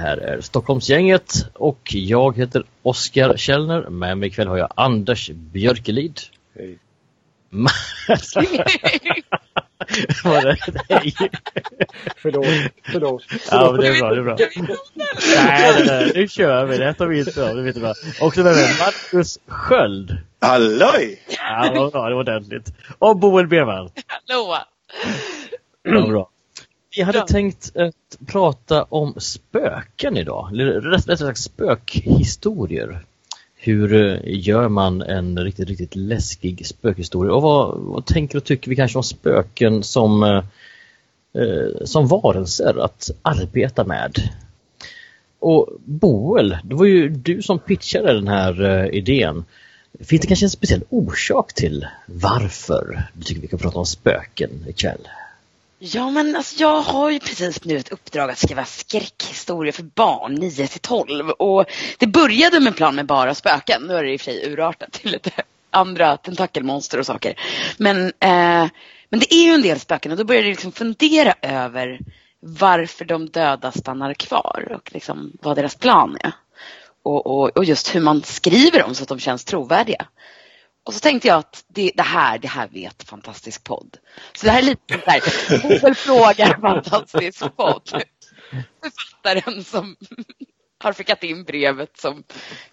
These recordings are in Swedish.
Här är Stockholmsgänget och jag heter Oskar Källner. Med mig ikväll har jag Anders Björkelid. Hej. Var det hej? Förlåt, förlåt. Ja, men det är bra, det är bra. Nej, nej, nej, nu kör vi. Det tar vi inte av, det vet bra. Också med mig Marcus Sköld. Halloj! Ja, det var bra, det var ordentligt. Och Boel Berman. Hallå! Ja, bra. Vi hade tänkt att prata om spöken idag, eller rätt rätt sagt spökhistorier. Hur eh, gör man en riktigt, riktigt läskig spökhistoria? Och vad, vad tänker och tycker vi kanske om spöken som, eh, eh, som varelser att arbeta med? Och Boel, det var ju du som pitchade den här eh, idén. Finns det kanske en speciell orsak till varför du tycker vi kan prata om spöken ikväll? Ja, men alltså, jag har ju precis nu ett uppdrag att skriva skräckhistorier för barn 9 till 12 och det började med en plan med bara spöken. Nu är det i och för sig urartat till lite andra tentakelmonster och saker. Men, eh, men det är ju en del spöken och då började jag liksom fundera över varför de döda stannar kvar och liksom vad deras plan är. Och, och, och just hur man skriver dem så att de känns trovärdiga. Och så tänkte jag att det, det här, det här vet Fantastisk podd. Så det här är lite så här, frågar Fantastisk podd. Författaren som har skickat in brevet som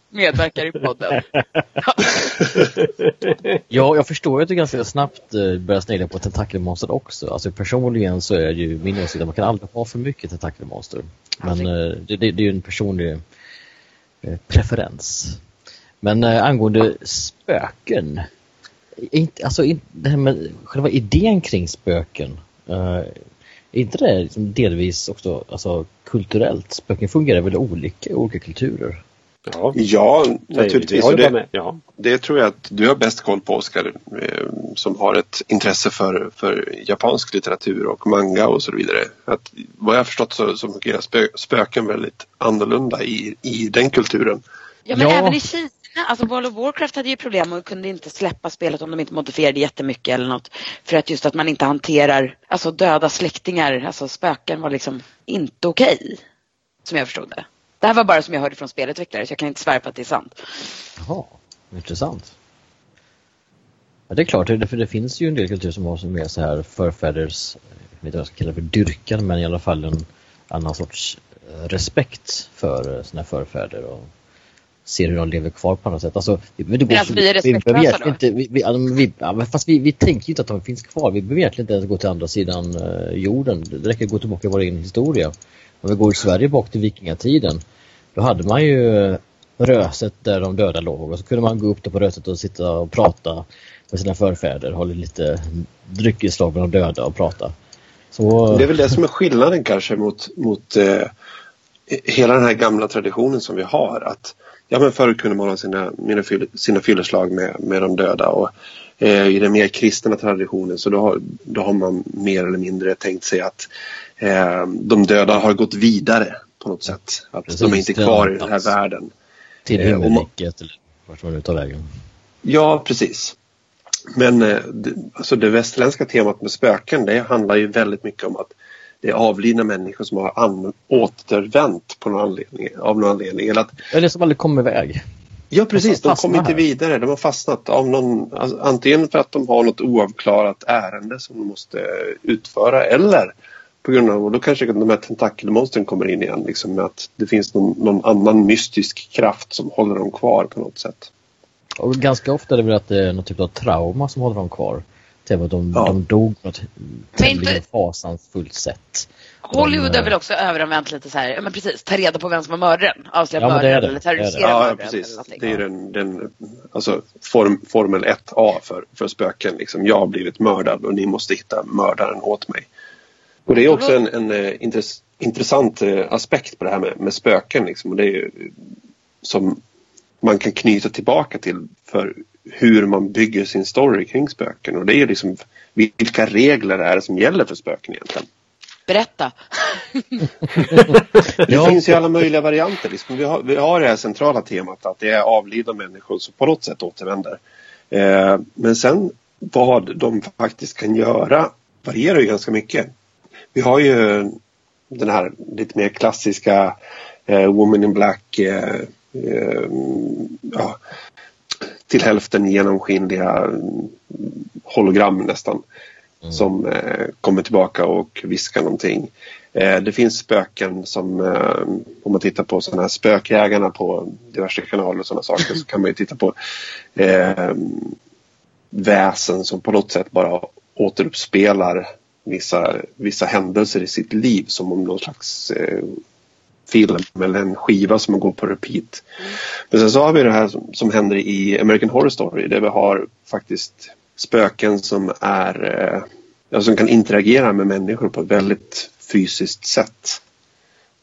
medverkar i podden. Ja, jag förstår att du ganska snabbt eh, börjar snegla på tentakelmonster också. Alltså personligen så är ju min åsikt att man kan aldrig ha för mycket tentakelmonster. Men eh, det, det, det är ju en personlig eh, preferens. Men eh, angående spöken. Inte, alltså in, det här med själva idén kring spöken. Eh, är inte det liksom delvis också alltså, kulturellt? Spöken fungerar väl olika i olika kulturer? Ja, Ja, vi naturligtvis. det, med. Ja. det tror jag att du har bäst koll på Oskar, eh, som har ett intresse för, för japansk litteratur och manga och så vidare. Att, vad jag har förstått så, så fungerar spö, spöken väldigt annorlunda i, i den kulturen. Ja men Ja. även i Kina, alltså World of Warcraft hade ju problem och kunde inte släppa spelet om de inte modifierade jättemycket eller något. För att just att man inte hanterar alltså döda släktingar, alltså spöken var liksom inte okej. Som jag förstod det. Det här var bara som jag hörde från spelutvecklare så jag kan inte svära på att det är sant. Jaha, intressant. Ja, det är klart, för det finns ju en del kulturer som har som är så här förfäders, jag vet inte vad jag ska kalla det för dyrkan, men i alla fall en annan sorts respekt för eh, sina förfäder och ser hur de lever kvar på annat sätt. Alltså, vi, men det går Men alltså, så- vi är behöver respektlösa då? inte, vi, vi, alltså, vi, ja, fast vi, vi tänker ju inte att de finns kvar. Vi behöver egentligen inte ens gå till andra sidan eh, jorden. Det räcker att gå tillbaka i vår egen historia. Om vi går i Sverige bak till vikingatiden, då hade man ju eh, röset där de döda låg och så kunde man gå upp där på röset och sitta och prata med sina förfäder, hålla lite dryckeslag med de döda och prata. Så, Det är väl det som är skillnaden kanske mot, mot eh, hela den här gamla traditionen som vi har. Att, ja, men förr kunde man ha sina, mina fyll, sina fylleslag med, med de döda. Och, eh, I den mer kristna traditionen så då har, då har man mer eller mindre tänkt sig att eh, de döda har gått vidare på något sätt. Att Precis, de är inte kvar i en den här plats. världen. till eh, himmelriket eller vart man nu tar vägen. Ja, precis. Men eh, alltså det västerländska temat med spöken det handlar ju väldigt mycket om att det är avlidna människor som har an- återvänt på någon anledning, av någon anledning. Eller att, Eller som aldrig kommer iväg. ja precis, de kommer inte vidare. De har fastnat av någon, alltså, antingen för att de har något oavklarat ärende som de måste utföra eller på grund av, och då kanske de här tentakelmonstren kommer in igen, liksom med att det finns någon, någon annan mystisk kraft som håller dem kvar på något sätt. Och ganska ofta är det väl att det är någon typ av trauma som håller dem kvar. Till att de, Ja. de dog på något tämligen inte- fasansfullt sätt. Hollywood De, har väl också överanvänt lite så här, ja men precis, ta reda på vem som var mördaren, avslöja Ja, det är mördaren det. eller Det är det. terrorisera Ja, mördaren. precis. eller någonting. Det är den, den alltså form, formel 1A för, för spöken. Liksom, jag har blivit mördad och ni måste hitta mördaren åt mig. Och det är också en, en eh, intress, intressant eh, aspekt på det här med, med spöken. Liksom. Och det är ju, som man kan knyta tillbaka till för hur man bygger sin story kring spöken. Och det är liksom vilka regler är det som gäller för spöken egentligen. Berätta. Det finns ju alla möjliga varianter. Liksom. Vi, har, vi har det här centrala temat att det är avlidna människor som på något sätt återvänder. Eh, men sen vad de faktiskt kan göra varierar ju ganska mycket. Vi har ju den här lite mer klassiska eh, Woman in Black eh, eh, ja, till hälften genomskinliga mm, hologram nästan som eh, kommer tillbaka och viskar någonting. Eh, det finns spöken som, eh, om man tittar på sådana här spökjägarna på diverse kanaler och sådana saker så kan man ju titta på eh, väsen som på något sätt bara återuppspelar vissa, vissa händelser i sitt liv som om någon slags eh, film eller en skiva som går på repeat. Men sen så har vi det här som, som händer i American Horror Story där vi har faktiskt spöken som är eh, som kan interagera med människor på ett väldigt fysiskt sätt.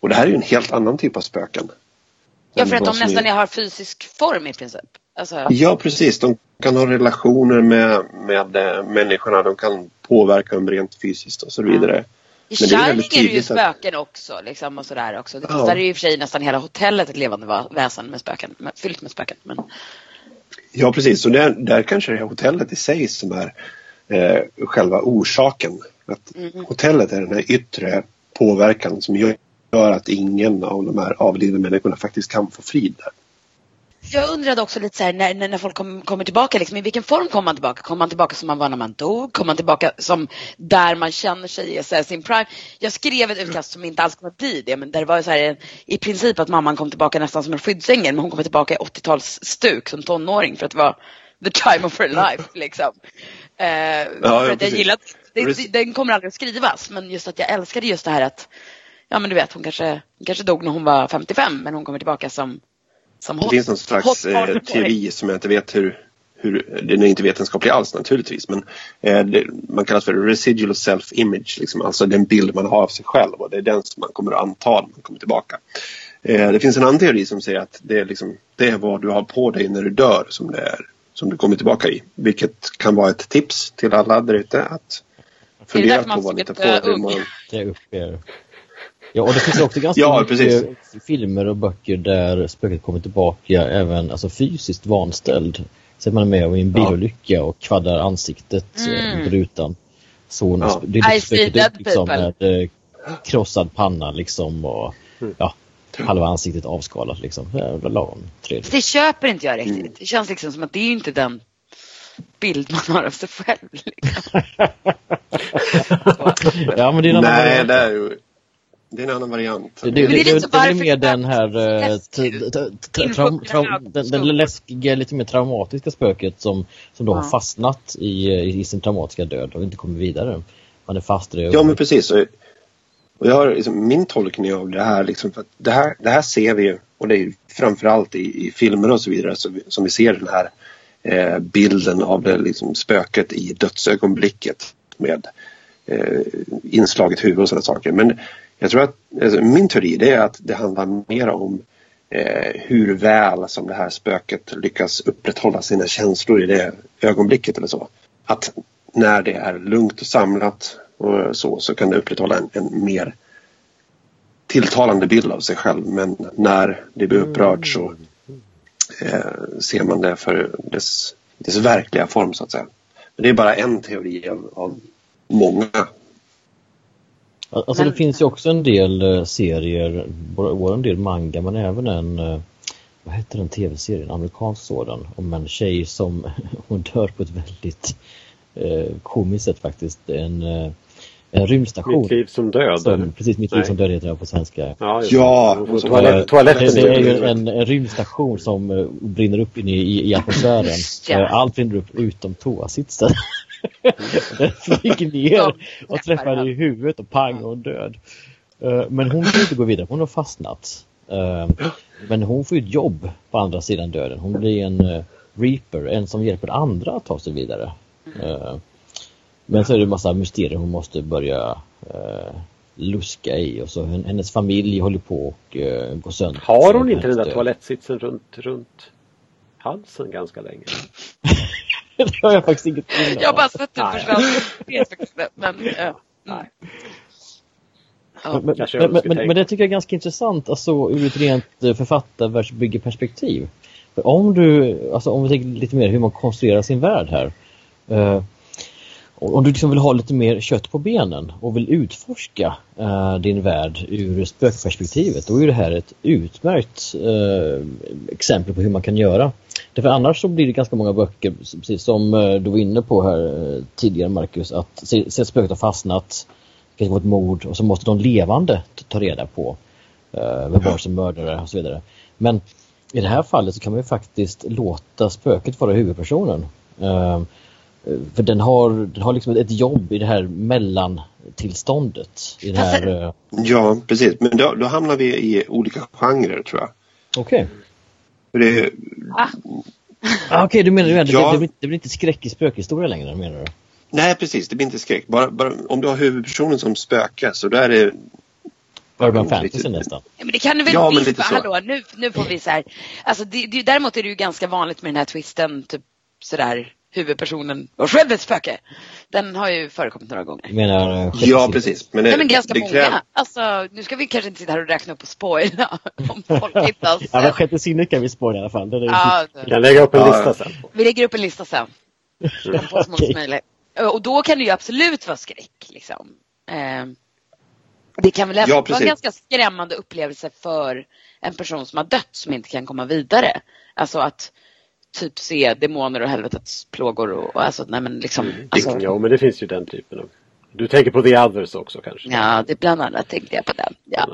Och det här är ju en helt annan typ av spöken. Ja, för att de nästan är- har fysisk form i princip. Alltså, Ja, precis. De kan ha relationer med, med eh, människorna. De kan påverka dem rent fysiskt och så vidare. I är Shining väldigt är det ju tydligt att- spöken också. Liksom, och sådär också. Det Ja. Är ju i och för sig nästan hela hotellet ett levande va- väsen med spöken. Med, fyllt med spöken. Men, Ja, precis. Och där, där kanske det är hotellet i sig som är eh, själva orsaken. Att hotellet är den här yttre påverkan som gör gör att ingen av de här avlidna människorna faktiskt kan få frid där. Jag undrade också lite så här, när, när folk kom, kommer tillbaka, liksom, i vilken form kommer man tillbaka? Kommer man tillbaka som man var när man dog? Kommer man tillbaka som där man känner sig i så här, sin prime? Jag skrev ett utkast som inte alls kommer bli det, men där det var så här, i princip att mamman kom tillbaka nästan som en skyddsängel, men hon kommer tillbaka i 80-talsstuk som tonåring för att det var the time of her life. Liksom. Eh, för att jag Precis. det, den kommer aldrig att skrivas, men just att jag älskade just det här att, ja men du vet, hon kanske, hon kanske dog när hon var 55, men hon kommer tillbaka som som Det finns någon slags eh, teori som jag inte vet hur, hur den är inte vetenskaplig alls naturligtvis men eh, det, man kallas för residual self-image, liksom, alltså den bild man har av sig själv och det är den som man kommer att anta när man kommer tillbaka. Eh, det finns en annan teori som säger att det är, liksom, det är vad du har på dig när du dör som det är som du kommer tillbaka i. Vilket kan vara ett tips till alla där ute att fundera på vad ni tar på er upp er. Ja, och det finns också ganska Ja, mycket precis. filmer och böcker där spöket kommer tillbaka även alltså fysiskt vanställd. Så är man med om en bilolycka och kvaddar ansiktet Mm. mm. på rutan. Så Ja. det är I spöket upp liksom med eh, krossad panna liksom och Mm. ja, halva ansiktet avskalat liksom. Det är lagom. Det köper inte jag Mm. riktigt. Det känns liksom som att det är inte den bild man har av sig själv. Liksom. Ja, men det är Nej, det är ju det är en annan variant. Det, det, det är det, är mer den här eh, den, läskiga, lite mer traumatiska spöket som, som då Ja. har fastnat i, i, i sin traumatiska död och inte kommer vidare. Man är fast i det. Ja men precis. Och, jag har liksom, min tolkning av det här, liksom, för att det här, det här ser vi ju och det är ju framförallt i, i filmer och så vidare så vi, som vi ser den här eh, bilden av det liksom, spöket i dödsögonblicket med eh, inslaget huvud och sådana saker. Men jag tror att alltså, min teori det är att det handlar mer om eh, hur väl som det här spöket lyckas upprätthålla sina känslor i det ögonblicket eller så. Att när det är lugnt och samlat och så, så kan det upprätthålla en, en mer tilltalande bild av sig själv. Men när det blir upprört så eh, ser man det för dess, dess verkliga form så att säga. Men det är bara en teori av, av många. Alltså Men- det finns ju också en del eh, serier, både en del manga men även en, eh, vad heter den tv-serien, amerikansk sådan, om en tjej som hon dör på ett väldigt eh, komiskt sätt faktiskt. En, eh, en rymdstation. Mitt liv som död. Som, precis, Mitt liv Nej. som död heter jag på svenska. Ja, Ja, det. så- toalett, Det, toaletten. det är ju en, en rymdstation som brinner upp inne i, i atmosfären. Ja. Allt brinner upp utom toasitsen. Den flyger ner och träffar i huvudet och pang och död. Eh, Men hon kan inte gå vidare, hon har fastnat. Eh, Men hon får ju ett jobb på andra sidan döden. Hon blir en eh, reaper, en som hjälper andra att ta sig vidare. Men så är det en massa mysterier hon måste börja luska i och så hennes familj håller på och uh, gå sönder. Har hon inte den där toalettsitsen runt, runt halsen ganska länge? det har jag faktiskt inget minne Jag har bara sett den försvann. Men, uh, Nej. Ja. Men, men, men, men, det tycker jag är ganska intressant alltså, ur ett rent eh, författarvärldsbyggeperspektiv. För om du, alltså om vi tänker lite mer hur man konstruerar sin värld här. Eh, om du liksom vill ha lite mer kött på benen och vill utforska eh, din värld ur spökperspektivet, då är det här ett utmärkt eh, exempel på hur man kan göra. Därför annars så blir det ganska många böcker, precis som eh, du var inne på här eh, tidigare Marcus, att se, se spöket har fastnat, det var ett mord och så måste de levande ta reda på eh, vem var som mördare och så vidare. Men i det här fallet så kan man ju faktiskt låta spöket vara huvudpersonen. Uh, för den har, den har liksom ett jobb i det här mellantillståndet. I det här, uh... Ja, precis. Men då, då, hamnar vi i olika genrer tror jag. Okej. Okay. Det... Ah. ah, Okej, okay, du menar, du menar ja. det, det, blir, det blir inte skräck i spökhistoria längre menar du? Nej, precis. Det blir inte skräck. Bara, bara, om du har huvudpersonen som spöke så då är det Urban fantasy nästan. Ja, men det kan du väl ja, visst Hallå, nu, nu får vi så här. Alltså, det, det, däremot är det ju ganska vanligt med den här twisten, typ sådär huvudpersonen var själv ett spöke. Den har ju förekommit några gånger. Menar, uh, ja, precis. Men, det, Nej, men ganska det många. Alltså, nu ska vi kanske inte sitta här och räkna upp och spoila om folk sett. Ja, men sjätte sinnet kan vi spoila i alla fall. Det ja, vi kan lägga upp en lista sen. Vi lägger upp en lista sen. okay. Och då kan det ju absolut vara skräck. Liksom. Eh, det kan väl ja, vara en ganska skrämmande upplevelse för en person som har dött som inte kan komma vidare. Alltså att typ se demoner och helvetets plågor och, och alltså, nej men liksom. Mm. Alltså... Ja, men det finns ju den typen av. Du tänker på The Others också kanske? Ja, det bland annat tänkte jag på den. Ja.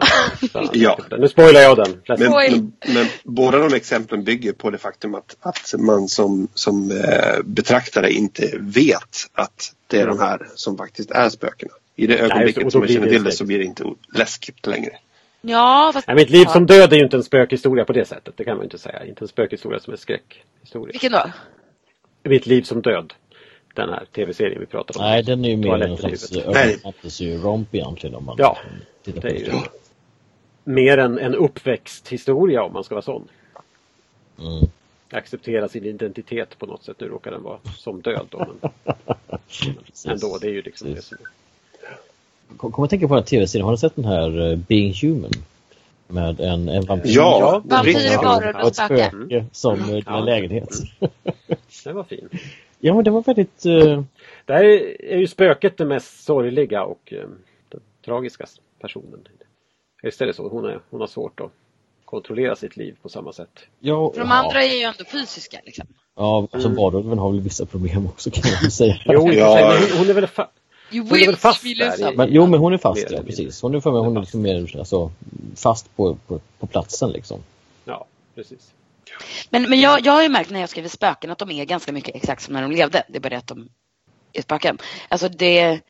ja. Nu spoilar jag den. Men, men, men, båda de exemplen bygger på det faktum att, att man som, som eh, betraktare inte vet att det är mm. de här som faktiskt är spökena. I det ögonblicket Nej, som man känner till det så blir det inte läskigt längre. Ja, fast... Nej, mitt liv som död är ju inte en spökhistoria på det sättet. Det kan man inte säga. Inte en spökhistoria som en skräckhistoria. Vilken då? Mitt liv som död. Den här tv-serien vi pratade om. Nej, den är ju mer en slags urban fantasy-romp egentligen. Om man ja, det är ju mer en, en uppväxthistoria om man ska vara sån. Mm. Acceptera sin identitet på något sätt. Nu råkar den vara som död då. Men, men ändå, det är ju liksom det som Kommer att tänka på den tv-serien, har du sett den här uh, Being Human? Med en, en vampyr. Ja, vampyrer, varor och ett spöke som mm. ja. lägenhet. den var fin. Ja, men det var väldigt... Uh... Det här är ju spöket den mest sorgliga och uh, den tragiska personen. Visst är det så? Hon, är, hon har svårt att kontrollera sitt liv på samma sätt. Ja, För de andra är ju ändå fysiska liksom. Ja, så mm. varulven har väl vissa problem också kan man säga. jo, ja. hon är väl You hon är väl fast där? Men, jo, men hon är fast, ja, precis. Hon är för mig, hon är liksom mer alltså, fast på, på, på platsen liksom. Ja, precis. Men, men jag, jag har ju märkt när jag skriver spöken att de är ganska mycket exakt som när de levde. Det är bara det att de är spöken. Alltså det,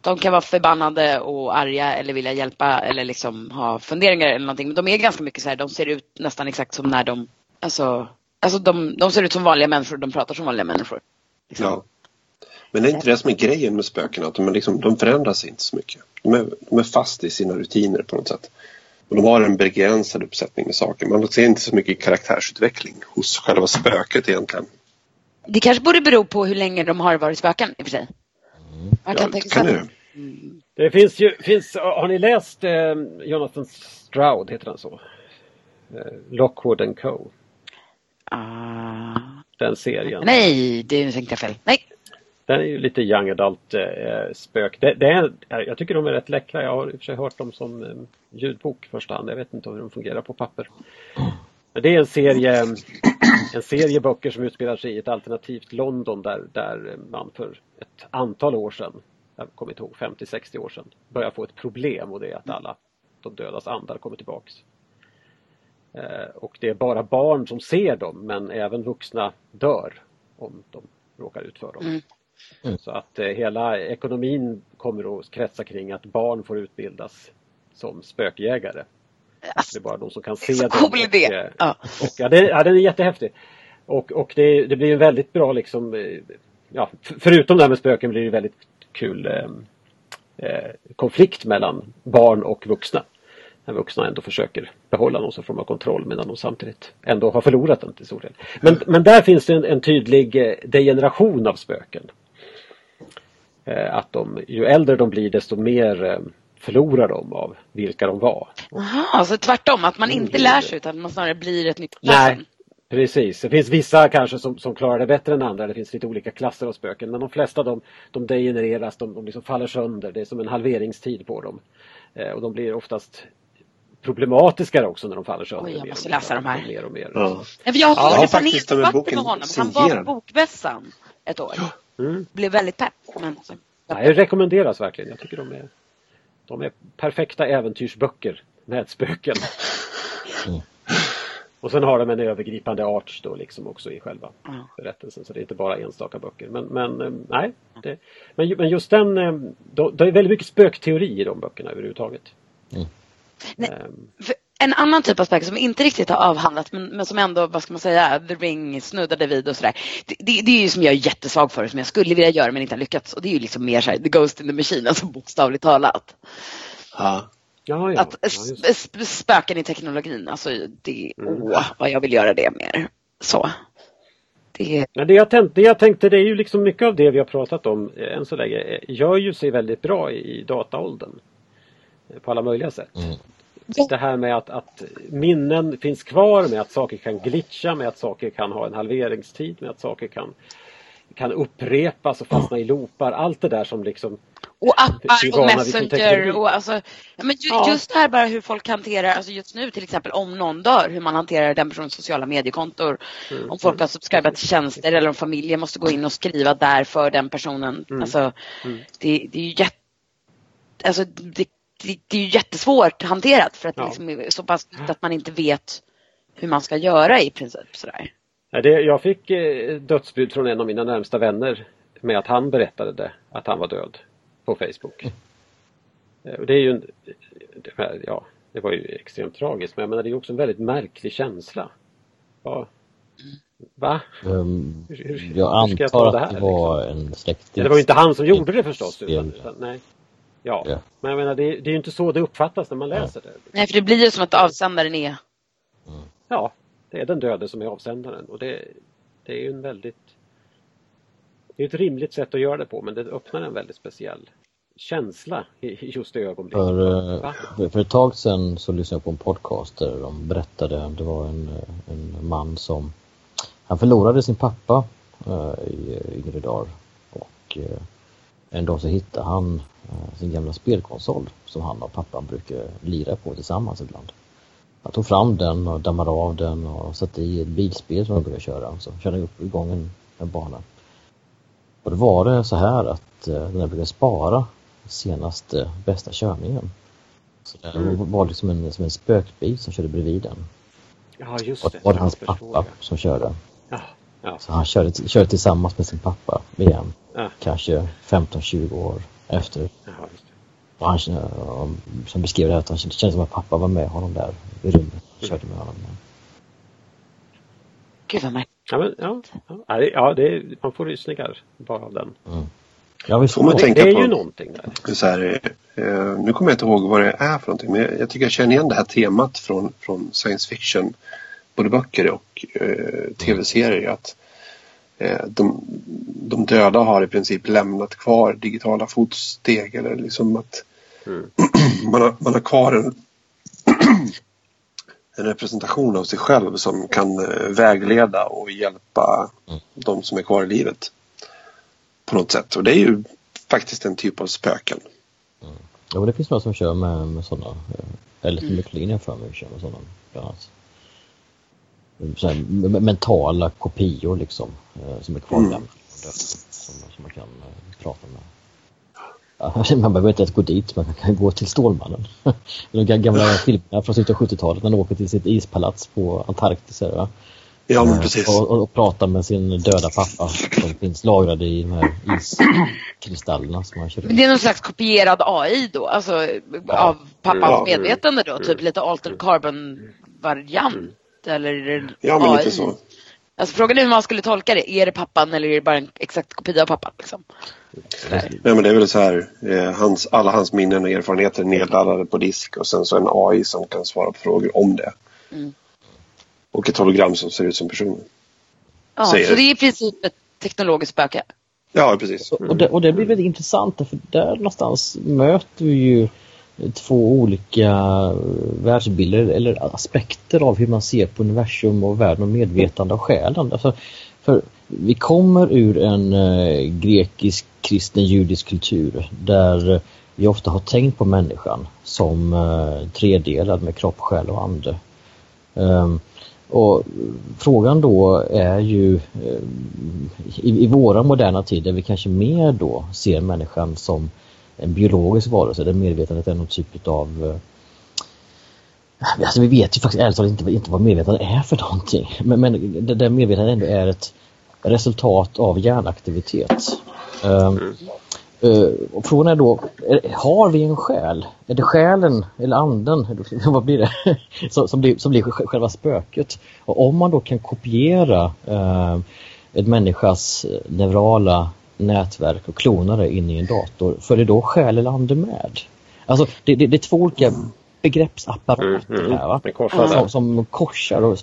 de kan vara förbannade och arga eller vilja hjälpa eller liksom ha funderingar eller någonting. Men de är ganska mycket så här, de ser ut nästan exakt som när de, alltså, alltså de, de ser ut som vanliga människor, de pratar som vanliga människor. Liksom. Ja. Men det är inte det som är grejen med spökena, att de, är liksom, de förändras inte så mycket. De är, de är fast i sina rutiner på något sätt. Och de har en begränsad uppsättning med saker. Man ser inte så mycket karaktärsutveckling hos själva spöket egentligen. Det kanske borde bero på hur länge de har varit spöken i och för sig. Man kan ja, tänka kan det. Mm. Det finns ju, finns, har ni läst eh, Jonathan Stroud, heter han så? Eh, Lockwood and Co. Uh... Den serien. Nej, det tänkte jag fel. Nej. Den är ju lite young adult eh, spök. Det, det, är, jag tycker de är rätt läckra. Jag har i och för sig hört dem som eh, ljudbok i första hand. Jag vet inte hur de fungerar på papper. Men det är en serie, en serie böcker som utspelar sig i ett alternativt London där, där man för ett antal år sedan, jag kommer inte ihåg, 50-60 år sedan, börjar få ett problem och det är att alla de dödas andar kommer tillbaks. Eh, och det är bara barn som ser dem men även vuxna dör om de råkar ut för dem. Mm. Mm. Så att eh, hela ekonomin kommer att kretsa kring att barn får utbildas som spökjägare. Alltså, det är bara de som kan se så dem. Cool idé! Och, eh, ja. Och, ja, det, ja, den är jättehäftig. Och, och det, det blir en väldigt bra liksom, eh, ja, förutom det här med spöken blir det väldigt kul eh, eh, konflikt mellan barn och vuxna. När vuxna ändå försöker behålla någon form av kontroll medan de samtidigt ändå har förlorat den till stor del. Men, men där finns det en, en tydlig degeneration av spöken. Eh, att de, ju äldre de blir desto mer eh, förlorar de av vilka de var. Jaha, alltså tvärtom, att man inte lär sig utan man snarare blir ett nytt Nej, precis. Det finns vissa kanske som, som klarar det bättre än andra. Det finns lite olika klasser av spöken. Men de flesta de, de degenereras, de, de liksom faller sönder. Det är som en halveringstid på dem. Eh, och de blir oftast problematiskare också när de faller sönder. Oj, jag måste läsa de här. Mer och mer. Ja. Jag Ja, hörde faktiskt, de är paneldebatter boken med honom. Han var på Bokmässan ett år. Mm. Blev väldigt pepp. Men, Nej, det rekommenderas verkligen. Jag tycker de är, de är perfekta äventyrsböcker med spöken. Mm. Och sen har de en övergripande art då liksom också i själva Ja. berättelsen. Så det är inte bara enstaka böcker. Men, men eh, nej. Det, men, men just den, eh, det är väldigt mycket spökteori i de böckerna överhuvudtaget. Nej. Ehm, För en annan typ av spöke som vi inte riktigt har avhandlat men, men som ändå, vad ska man säga, The Ring snuddade vid och sådär. Det, det, det är ju som jag är jättesvag för som jag skulle vilja göra men inte har lyckats. Och det är ju liksom mer såhär, The Ghost in the Machine, alltså bokstavligt talat. Ja. ja, ja. Att ja, sp- spöken i teknologin, alltså det, Mm. åh vad jag vill göra det mer. Så. Det, Ja, det, jag tänkte, det jag tänkte det är ju liksom mycket av det vi har pratat om eh, än så länge eh, gör ju sig väldigt bra i, i dataåldern. Eh, På alla möjliga sätt. Mm. Det här med att, att minnen finns kvar, med att saker kan glitcha, med att saker kan ha en halveringstid, med att saker kan, kan upprepas och fastna i loopar. Allt det där som liksom och appar och. Messenger och alltså, men ju, Ja. just det här bara hur folk hanterar, alltså just nu till exempel om någon dör, hur man hanterar den personens sociala mediekontor. Mm. Om folk har subscribat till tjänster eller om familjen måste gå in och skriva där för den personen. Mm. Alltså, Mm. det, det är ju jätte, alltså, det, det, det är ju jättesvårt hanterat för att det Ja. liksom är så pass nytt att man inte vet hur man ska göra i princip. Sådär. Ja, det, jag fick eh, dödsbud från en av mina närmsta vänner med att han berättade det, att han var död på Facebook. Eh, och det är ju en, det, ja, det var ju extremt tragiskt men jag menar det är också en väldigt märklig känsla. Ja. Va? Um, Hur- hur- jag hur ska jag ta antar det att här, det var en släkting. Det var ju inte han som gjorde det förstås. Utan, utan, nej. Ja. Ja. men jag menar det, det är ju inte så det uppfattas när man läser det. Nej, för det blir ju som att avsändaren är Ja, det är den döde som är avsändaren och det, det är ju en väldigt Det är ett rimligt sätt att göra det på men det öppnar en väldigt speciell känsla i i just det ögonblicket. För, eh, för, ett tag sedan så lyssnade jag på en podcast där de berättade, det var en, en man som han förlorade sin pappa eh, i yngre dagar och eh, en dag så hittade han sin gamla spelkonsol som han och pappan brukar lira på tillsammans ibland. Han tog fram den och dammade av den och satte i ett bilspel som de började köra. Så körde han upp igång en, en bana. Och då var det så här att eh, den brukade spara senaste bästa körningen. Så det Mm. var liksom en, som en spökbil som körde bredvid den. Ja just Och det. det var det hans Jag pappa det. som körde. Ja, ja, Så han körde, körde tillsammans med sin pappa igen. ja, Kanske 15-20 år efter. Och han eh, som beskrev det här att han kände, kände som att pappa var med honom där i rummet. och Körde med honom. Gud vad märkligt. Ja, men, ja, ja, det- ja det man får rysningar bara av den. Ja, visst. Får man Det, tänka det är på- ju någonting där. Så här, eh, nu kommer jag inte ihåg vad det är för någonting men jag, jag tycker jag känner igen det här temat från, från science fiction. Både böcker och eh, tv-serier. Att de, de döda har i princip lämnat kvar digitala fotsteg eller liksom att Mm. man, har, man har kvar en, en representation av sig själv som kan eh, vägleda och hjälpa Mm. de som är kvar i livet. På något sätt. Och det är ju faktiskt en typ av spöken. Ja, men det finns några som kör med, med sådana. eh, Eller som McLean för mig kör med sådana. Bland annat. Så här, me- me- mentala kopior liksom. eh, Som är kvarlämnade. Mm. Som, som man kan eh, prata med. Ja, man behöver inte ens gå dit, man kan gå till Stålmannen. De ga- gamla filmerna från slutet av 70-talet när han åker till sitt ispalats på Antarktis. va? Ja men Eh, precis. Och, och, och prata med sin döda pappa som finns lagrade i de här iskristallerna som han kör Men det är någon slags kopierad AI då, alltså av pappans Ja. medvetande då, typ lite altered Eller är det Ja men AI? lite så. Alltså frågan är hur man skulle tolka det. Är det pappan eller är det bara en exakt kopia av pappan? Liksom? Nej, men det är väl så här, eh, hans, alla hans minnen och erfarenheter är nedladdade på disk och sen så en AI som kan svara på frågor om det. Mm. Och ett hologram som ser ut som personen. Ja, Säger så det. är i princip ett teknologiskt spöke. Ja, precis. Och det, och det blir väldigt intressant för där någonstans möter vi ju två olika världsbilder eller aspekter av hur man ser på universum och världen och medvetande och själen. Alltså, för vi kommer ur en eh, grekisk, kristen, judisk kultur där vi ofta har tänkt på människan som eh, tredelad med kropp, själ och ande. Ehm, och frågan då är ju eh, i, i våra moderna tid där vi kanske mer då ser människan som en biologisk varelse där medvetandet är någon typ av eh, Alltså vi vet ju faktiskt ärligt talat inte, inte vad medvetandet är för någonting. Men, men det där medvetandet ändå är ett resultat av hjärnaktivitet. Mm. Uh, och frågan är då, är, har vi en själ? Är det själen eller anden, vad blir det, som, som, blir, som blir själva spöket? Och om man då kan kopiera eh, uh, en människas neurala nätverk och klona det in i en dator, följer då själ eller ande med? Alltså det, det, det är två olika begreppsapparater Mm, mm. här va? Det korsar. Som, som korsar och,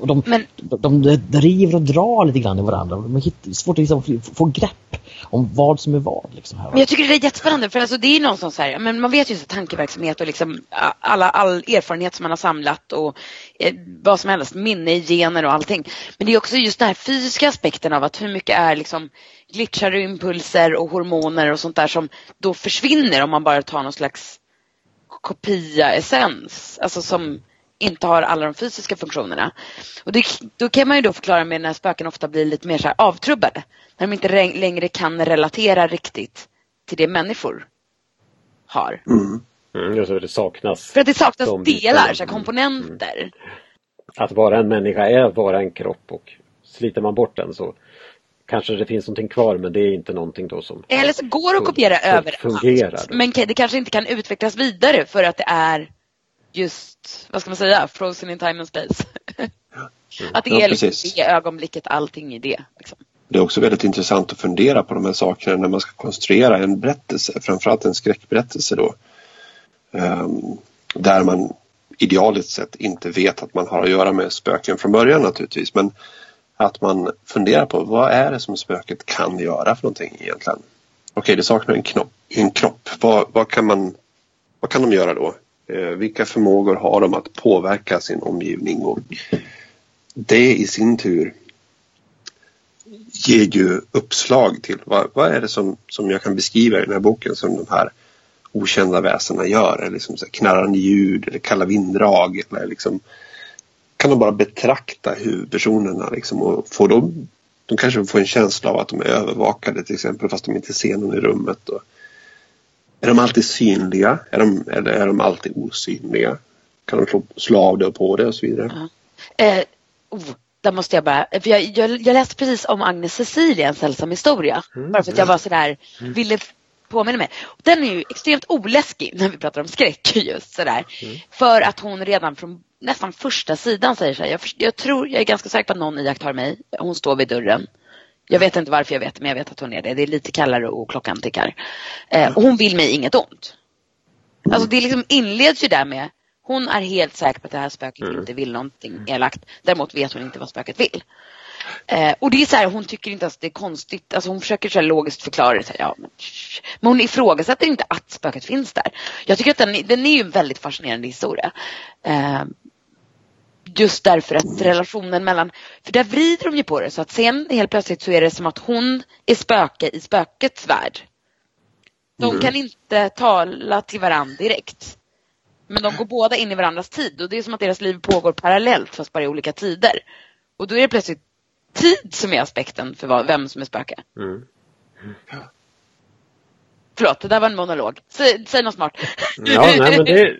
och de, Men- de, de driver och drar lite grann i varandra. De är svårt att liksom få, få grepp om vad som är vad. Liksom här. Men jag tycker det är jättespännande för alltså det är någonstans så här, men man vet ju så tankeverksamhet och liksom alla, all erfarenhet som man har samlat och eh, vad som helst, minne, gener och allting. Men det är också just den här fysiska aspekten av att hur mycket är liksom glitchar och impulser och hormoner och sånt där som då försvinner om man bara tar någon slags kopia-essens, alltså som inte har alla de fysiska funktionerna. Och det, då kan man ju då förklara med när spöken ofta blir lite mer så här avtrubbade. När de inte re- längre kan relatera riktigt till det människor har. Mm. Mm, just det, saknas. För att det saknas De delar, så här, komponenter. Att vara en människa är att vara en kropp och sliter man bort den så kanske det finns någonting kvar men det är inte någonting då som Eller så går det att kopiera överallt. Men det kanske inte kan utvecklas vidare för att det är just, vad ska man säga, frozen in time and space. att det Ja, är liksom precis. det ögonblicket, allting i det. Liksom. Det är också väldigt intressant att fundera på de här sakerna när man ska konstruera en berättelse, framförallt en skräckberättelse då. Ehm, där man idealiskt sett inte vet att man har att göra med spöken från början naturligtvis men att man funderar på vad är det som spöket kan göra för någonting egentligen. Okej, det saknar en, knopp, en kropp. Vad, vad, kan man, vad kan de göra då? Eh, vilka förmågor har de att påverka sin omgivning? Och det i sin tur ger ju uppslag till vad, vad är det som, som jag kan beskriva i den här boken som de här okända väsena gör. Eller liksom så knarrande ljud eller kalla vinddrag. Eller liksom, kan de bara betrakta huvudpersonerna liksom, och få dem, de kanske får en känsla av att de är övervakade till exempel fast de inte ser någon i rummet. Och, är de alltid synliga? Är de, eller är de alltid osynliga? Kan de slå, slå av det och på det och så vidare? Eh, oh, där måste jag bara, för jag, jag, jag läste precis om Agnes Cecilia, en sällsam historia. Bara för att jag var sådär, ville påminna mig. Den är ju extremt oläskig när vi pratar om skräck just sådär. För att hon redan från nästan första sidan säger så här, jag, jag tror, jag är ganska säker på att någon iakttar mig. Hon står vid dörren. Jag vet inte varför jag vet men jag vet att hon är det. Det är lite kallare och klockan tickar. Eh, och hon vill mig inget ont. Alltså det liksom inleds ju där med hon är helt säker på att det här spöket inte vill någonting elakt. Däremot vet hon inte vad spöket vill. Eh, och det är så här, hon tycker inte att det är konstigt. Alltså hon försöker så logiskt förklara det. Så här, ja, men, men hon ifrågasätter inte att spöket finns där. Jag tycker att den, den är ju en väldigt fascinerande historia. Eh, just därför att relationen mellan, för där vrider de ju på det så att sen helt plötsligt så är det som att hon är spöke i spökets värld. De kan inte tala till varandra direkt. Men de går båda in i varandras tid och det är som att deras liv pågår parallellt fast bara i olika tider. Och då är det plötsligt tid som är aspekten för vem som är spöke. Mm. Förlåt, det där var en monolog. Säg, säg något smart. Ja, nej, men det,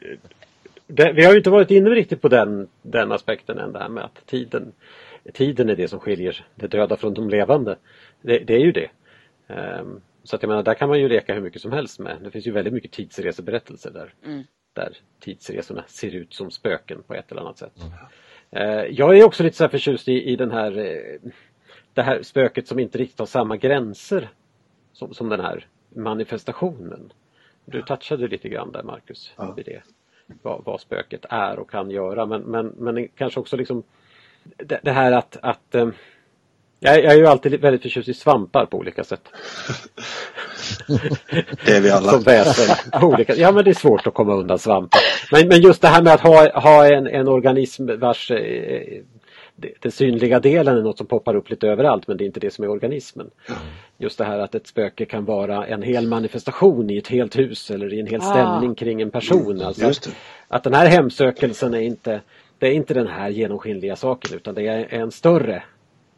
det, vi har ju inte varit inne riktigt på den, den aspekten än det här med att tiden, tiden är det som skiljer det döda från de levande. Det, det är ju det. Ehm, så att jag menar, där kan man ju leka hur mycket som helst med. Det finns ju väldigt mycket tidsreseberättelser där, Mm. där tidsresorna ser ut som spöken på ett eller annat sätt. Eh, jag är också lite så här förtjust i, i den här, eh, det här spöket som inte riktigt har samma gränser som, som den här manifestationen. Du touchade lite grann där Marcus, Ja. vid det. Vad, vad spöket är och kan göra men, men, men kanske också liksom det, det här att, att eh, jag, är ju alltid väldigt förtjust i svampar på olika sätt. Det är vi alla. Som väsen. Olika, ja men det är svårt att komma undan svampar. Men, men just det här med att ha, ha en, en organism vars eh, det, det synliga delen är något som poppar upp lite överallt men det är inte det som är organismen. Just det här att ett spöke kan vara en hel manifestation i ett helt hus eller i en hel Ah. stämning kring en person. Alltså just att, att den här hemsökelsen är inte det är inte den här genomskinliga saken utan det är en större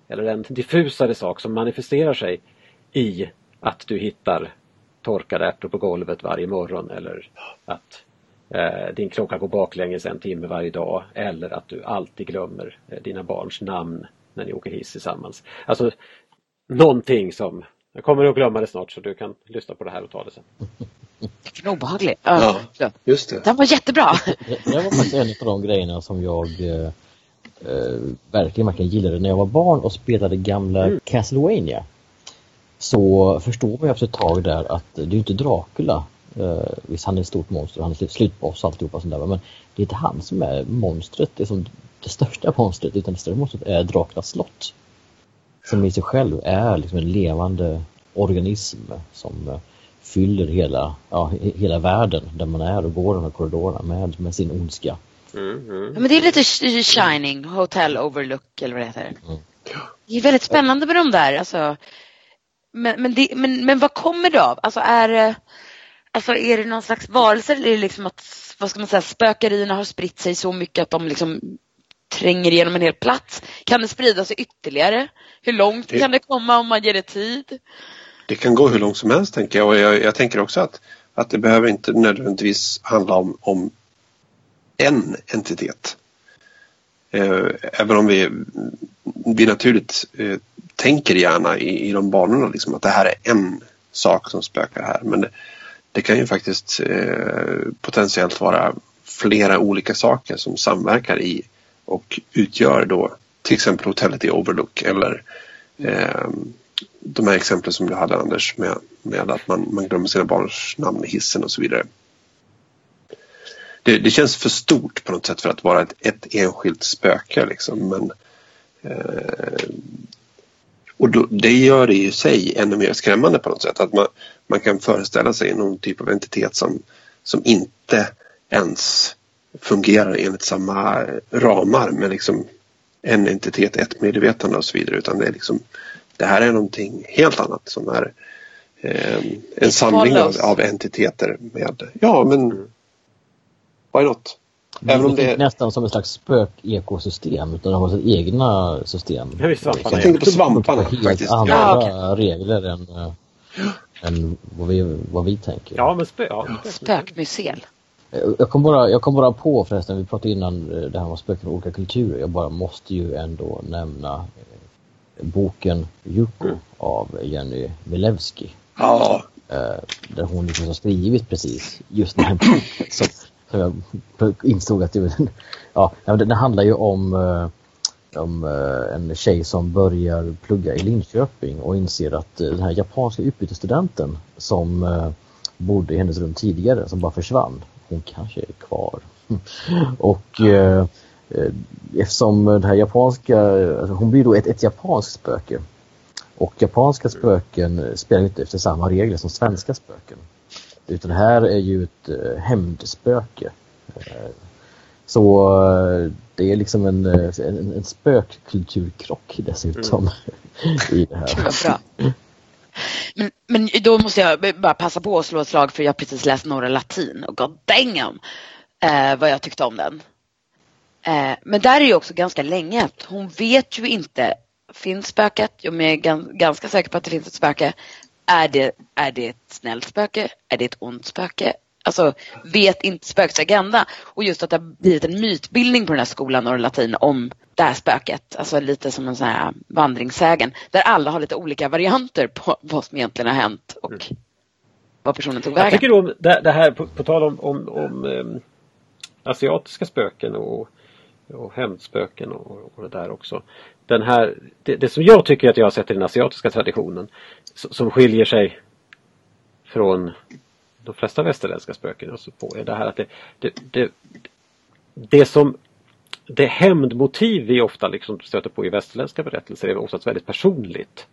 eller en diffusare sak som manifesterar sig i att du hittar torkade ärtor på golvet varje morgon eller att din klocka går baklänges en timme varje dag eller att du alltid glömmer eh, dina barns namn när ni åker hiss tillsammans. Alltså någonting som, jag kommer att glömma det snart så du kan lyssna på det här och ta det sen. Vilken obehaglig. Ja. Ja. Just det. Den var jättebra. Det det var faktiskt en av de grejerna som jag eh, eh, verkligen, verkligen gillade när jag var barn och spelade gamla Castlevania. Så förstår man ju efter ett tag där att det är inte Dracula. Eh, visst, han är ett stort monster, han är slut- slutboss och alltihopa sånt där. Men det är inte han som är monstret, det är som det största monstret, utan det största monstret är Draculas slott. Som i sig själv är liksom en levande organism som eh, fyller hela, ja, he- hela världen där man är och går de här korridorerna med, med sin ondska. Mm, mm. Ja, men det är lite sh- Shining, Hotel Overlook eller vad det heter. Mm. Det är väldigt spännande med de där. Alltså, men, men, det, men, men vad kommer det av? Alltså är, det- alltså är det någon slags varelse eller är det liksom att vad ska man säga, spökerierna har spritt sig så mycket att de liksom tränger igenom en hel plats? Kan det sprida sig ytterligare? Hur långt Det- kan det komma om man ger det tid? Det kan gå hur långt som helst tänker jag och jag, jag tänker också att, att det behöver inte nödvändigtvis handla om, om en entitet. Eh, även om vi, vi naturligt eh, tänker gärna i, i de banorna liksom att det här är en sak som spökar här. Men det, det kan ju faktiskt eh, potentiellt vara flera olika saker som samverkar i och utgör då till exempel hotellet i Overlook eller eh, de här exemplen som du hade Anders med, med att man, man glömmer sina barns namn i hissen och så vidare. Det, det känns för stort på något sätt för att vara ett, ett enskilt spöke liksom. Men, eh, och då, det gör det i sig ännu mer skrämmande på något sätt. Att man, man kan föreställa sig någon typ av entitet som, som inte ens fungerar enligt samma ramar med liksom en entitet, ett medvetande och så vidare. Utan det är liksom det här är någonting helt annat som är eh, en It samling av, av entiteter med, ja men why not? Även om det är nästan som ett slags spökekosystem utan de har sitt egna system. Jag tänkte på svamparna helt faktiskt. andra Ja, regler än, äh, än vad, vi, vad vi tänker. Ja men spö, ja, spö. Spökmuseum. Jag- kom, bara, jag kom bara på förresten, vi pratade innan eh, det här med spöken och olika kulturer. Jag bara måste ju ändå nämna eh, boken Yuko Mm. av Jenny Milewski. Ja, Eh, där hon liksom har skrivit precis just den här boken som, som jag insåg att det, ja, den handlar ju om, om eh, en tjej som börjar plugga i Linköping och inser att eh, den här japanska utbytesstudenten som eh, bodde i hennes rum tidigare, som bara försvann, hon kanske är kvar. och eh, eftersom den här japanska, alltså hon blir då ett, ett japanskt spöke och japanska spöken spelar inte efter samma regler som svenska spöken. Utan det här är ju ett hämndspöke. Så eh, det är liksom en, eh, en, en spökkulturkrock dessutom i det här. Bra. Men, men då måste jag bara passa på att slå ett slag för jag har precis läst några latin och god damn eh, vad jag tyckte om den. Eh, men där är ju också ganska länge hon vet ju inte, finns spöket? Jag är gan, ganska säker på att det finns ett spöke. Är det, är det ett snällt spöke? Är det ett ont spöke? Alltså vet inte spökets agenda. Och just att det har blivit en mytbildning på den här skolan och latin om det här spöket. Alltså lite som en sån här vandringssägen. Där alla har lite olika varianter på vad som egentligen har hänt och vad personen tog Jag vägen. tycker om det, här på, på tal om, om, om em, asiatiska spöken och, och hämndspöken och, och det där också. Den här, det, det som jag tycker att jag har sett i den asiatiska traditionen som skiljer sig från de flesta västerländska spöken alltså på är det här att det, det, det, det som det hämndmotiv vi ofta liksom stöter på i västerländska berättelser är oftast väldigt personligt.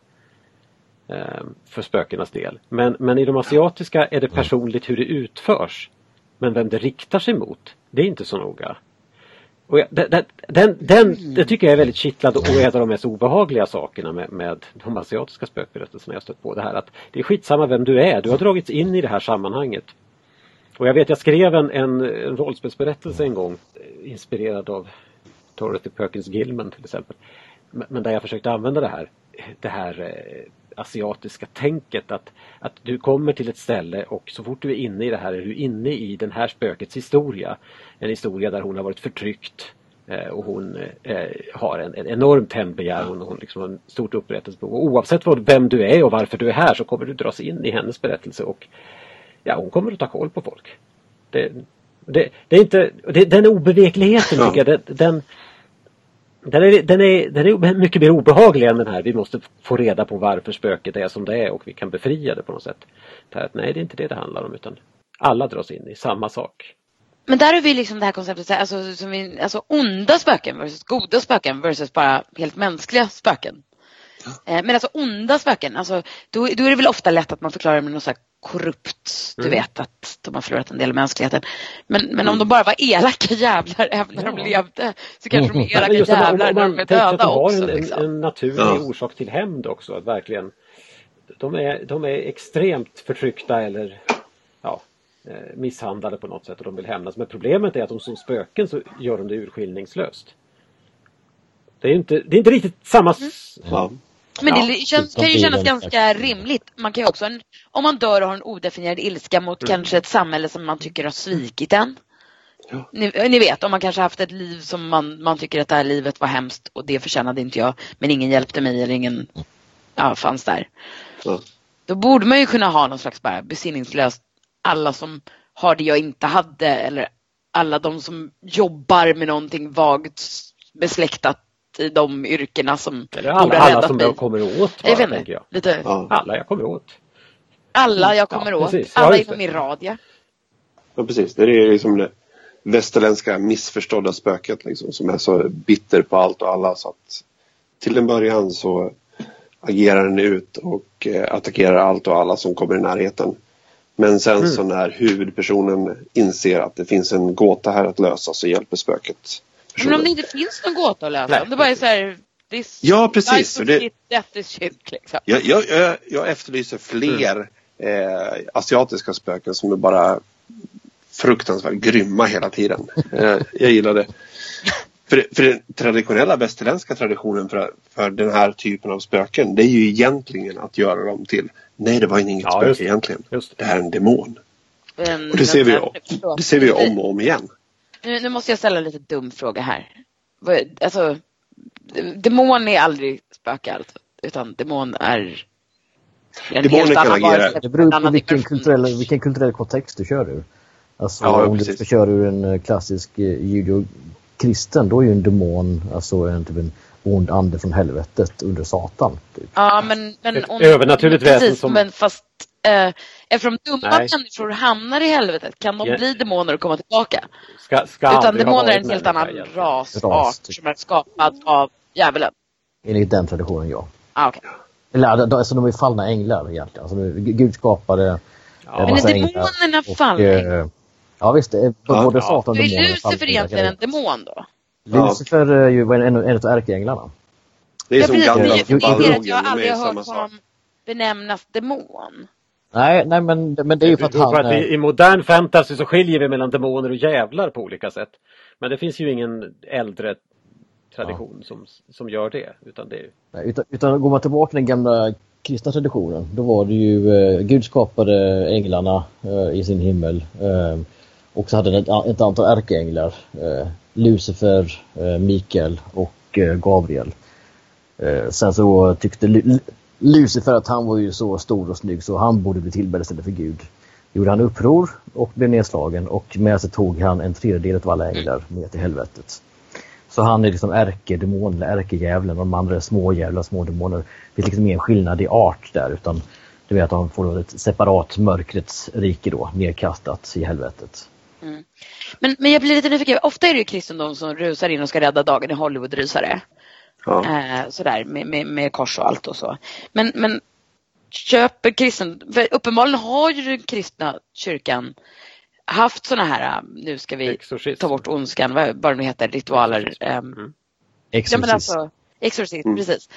Eh, för spökenas del. Men, men i de asiatiska är det personligt hur det utförs. Men vem det riktar sig mot, det är inte så noga. Och jag, den, den, den, det tycker jag är väldigt kittlande och är en av de mest obehagliga sakerna med, med de asiatiska spökberättelserna jag stött på. Det här att det är skitsamma vem du är, du har dragits in i det här sammanhanget. Och jag vet, jag skrev en, en, en rollspelsberättelse en gång inspirerad av Dorothy Perkins Gilman till exempel. Men där jag försökte använda det här, det här eh, asiatiska tänket att, att du kommer till ett ställe och så fort du är inne i det här är du inne i den här spökets historia. En historia där hon har varit förtryckt eh, och hon eh, har en, en enormt hämndbegär. Hon, hon liksom har en stort upprättelsebehov. Oavsett vad, vem du är och varför du är här så kommer du dras in i hennes berättelse och ja, hon kommer att ta koll på folk. Det, det, det är inte, det, den obevekligheten tycker jag, den, den den är, den, är, den är mycket mer obehaglig än den här. Vi måste få reda på varför spöket är som det är och vi kan befria det på något sätt. Det här, nej, det är inte det det handlar om utan alla dras in i samma sak. Men där har vi liksom det här konceptet, alltså, som vi, alltså onda spöken versus goda spöken versus bara helt mänskliga spöken. Eh, men alltså onda spöken, alltså, då, då är det väl ofta lätt att man förklarar med något så korrupt, du mm. vet att de har förlorat en del av mänskligheten. Men, men mm. om de bara var elaka jävlar även när de levde så kanske de är elaka Just jävlar när de är döda också. En, liksom. en naturlig ja. orsak till hämnd också, att verkligen de är, de är extremt förtryckta eller ja, eh, misshandlade på något sätt och de vill hämnas. Men problemet är att de som spöken så gör de det urskillningslöst. Det är inte, det är inte riktigt samma... Mm. Men det känns, kan ju kännas ganska rimligt. Man kan ju också, om man dör och har en odefinierad ilska mot mm. kanske ett samhälle som man tycker har svikit en. Ja. Ni, ni, vet, om man kanske haft ett liv som man, man tycker att det här livet var hemskt och det förtjänade inte jag. Men ingen hjälpte mig eller ingen ja, fanns där. Ja. Då borde man ju kunna ha någon slags bara besinningslöst alla som har det jag inte hade eller alla de som jobbar med någonting vagt besläktat i de yrkena som Eller alla, alla som mig. jag kommer åt bara, jag tänker jag. Lite... Ja. Alla jag kommer åt. Alla jag kommer ja, åt. Precis. Alla ja, inom min radie. Ja precis, det är liksom det västerländska missförstådda spöket liksom, som är så bitter på allt och alla så att till en början så agerar den ut och eh, attackerar allt och alla som kommer i närheten. Men sen mm. så när huvudpersonen inser att det finns en gåta här att lösa så hjälper spöket men om det inte finns någon gåta att lösa, Nej. om det bara är så här This ja, precis. Det, that is shit, liksom. jag, jag, jag, jag efterlyser fler mm. eh, asiatiska spöken som är bara fruktansvärt grymma hela tiden. eh, jag gillar det. För, för den traditionella västerländska traditionen för, för den här typen av spöken det är ju egentligen att göra dem till Nej, det var inget ja, spöke egentligen. Just. Det här är en demon. Mm, och det ser, vi, det ser vi om och om igen. Nu, nu måste jag ställa en lite dum fråga här. Alltså, demon är aldrig spöke alltså, utan demon är en Demoner helt annan varelse. Det beror på vilken kulturell, vilken kulturell kontext du kör ur. Alltså ja, om precis. du kör ur en eh, klassisk eh, judo-kristen, då är ju en demon alltså en, typ en ond ande från helvetet under Satan. Typ. Ja, men... men Ett övernaturligt väsen som... Men fast eh, eftersom dumma Nej. människor hamnar i helvetet kan de yeah. bli demoner och komma tillbaka. Ska, ska Utan demoner är en helt annan rasart ras, typ. som är skapad av djävulen. Enligt den traditionen, ja. Ah, okay. Eller alltså de är fallna änglar egentligen. Alltså, Gud skapade ja. Men är demonerna fallna änglar? Ja visst, både ja. Satan och demoner är Lucifer egentligen en demon då? Lucifer är ju en, en av ärkeänglarna. Det är ja, som gamla Jag, jag har aldrig hört honom benämnas demon. Nej, nej men, men det är ju för att han... För att i, I modern fantasy så skiljer vi mellan demoner och jävlar på olika sätt. Men det finns ju ingen äldre tradition ja. som, som gör det. Utan, det nej, utan, utan går man tillbaka till den gamla kristna traditionen då var det ju eh, Gud skapade änglarna eh, i sin himmel eh, och så hade den ett, ett antal ärkeänglar eh, Lucifer, eh, Mikael och eh, Gabriel. Eh, sen så tyckte Lucifer att han var ju så stor och snygg så han borde bli tillbedd istället för Gud. Gjorde han uppror och blev nedslagen och med sig tog han en tredjedel av alla änglar ner till helvetet. Så han är liksom ärkedemon eller ärkedjävulen och de andra är små jävla små demoner. Det finns liksom ingen skillnad i art där utan Du vet att han får ett separat mörkrets rike då, nedkastat i helvetet. Mm. Men, men jag blir lite nyfiken, ofta är det ju kristendom som rusar in och ska rädda dagen i Hollywood rysare. Ja. Eh, sådär med, med, med kors och allt och så. Men, men köper kristen, för uppenbarligen har ju den kristna kyrkan haft sådana här, äh, nu ska vi Exorcism. ta bort ondskan, vad vad det nu heter, ritualer. ehm, Ja men Exorcist. alltså, exorcism, Mm. precis.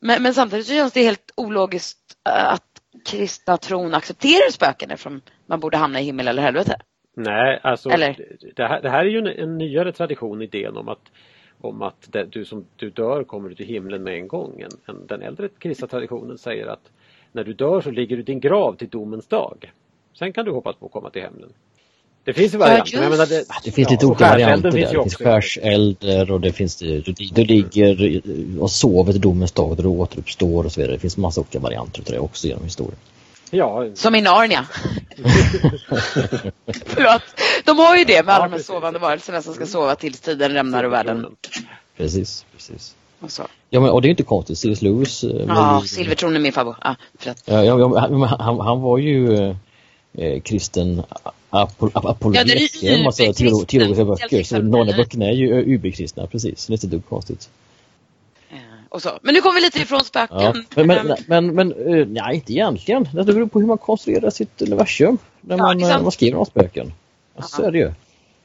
Men, men samtidigt så känns det helt ologiskt äh, att kristna tron accepterar spöken eftersom man borde hamna i himmel eller helvete. Nej, alltså Eller? det här, det här är ju en, en nyare tradition, idén om att, om att det, du som du dör kommer du till himlen med en gång. En, en, den äldre kristna traditionen säger att när du dör så ligger du i din grav till domens dag. Sen kan du hoppas på att komma till himlen. Det finns ju Ja, varianter. menar, det, Det finns ja, lite olika varianter där. finns Det finns skärselder och det finns du, du ligger och sover till domens dag och du återuppstår och så vidare. Det finns massa olika varianter av det också genom historien. Ja, Som i Narnia. Förlåt. De har ju det med alla Ja, de här sovande varelserna som ska sova tills tiden rämnar och världen. Precis, precis. Och så. Ja men och det är inte konstigt. C.S. Lewis. eh, Ja, ju- silvertron är min favorit. Att, Ja, ja, han, han, var ju eh, eh, kristen apol, ap, apologet Ja, det är UB-kristen, teolo, teologiska böcker. Så några böckerna är ju UB-kristna, precis. Det är inte dugg konstigt. Och så. Men nu kommer vi lite ifrån spöken. Ja. Men, men, men, men eh, nej, inte egentligen. Det beror på hur man konstruerar sitt universum. När Ja, man, det eh, man skriver om spöken. Så är det ju.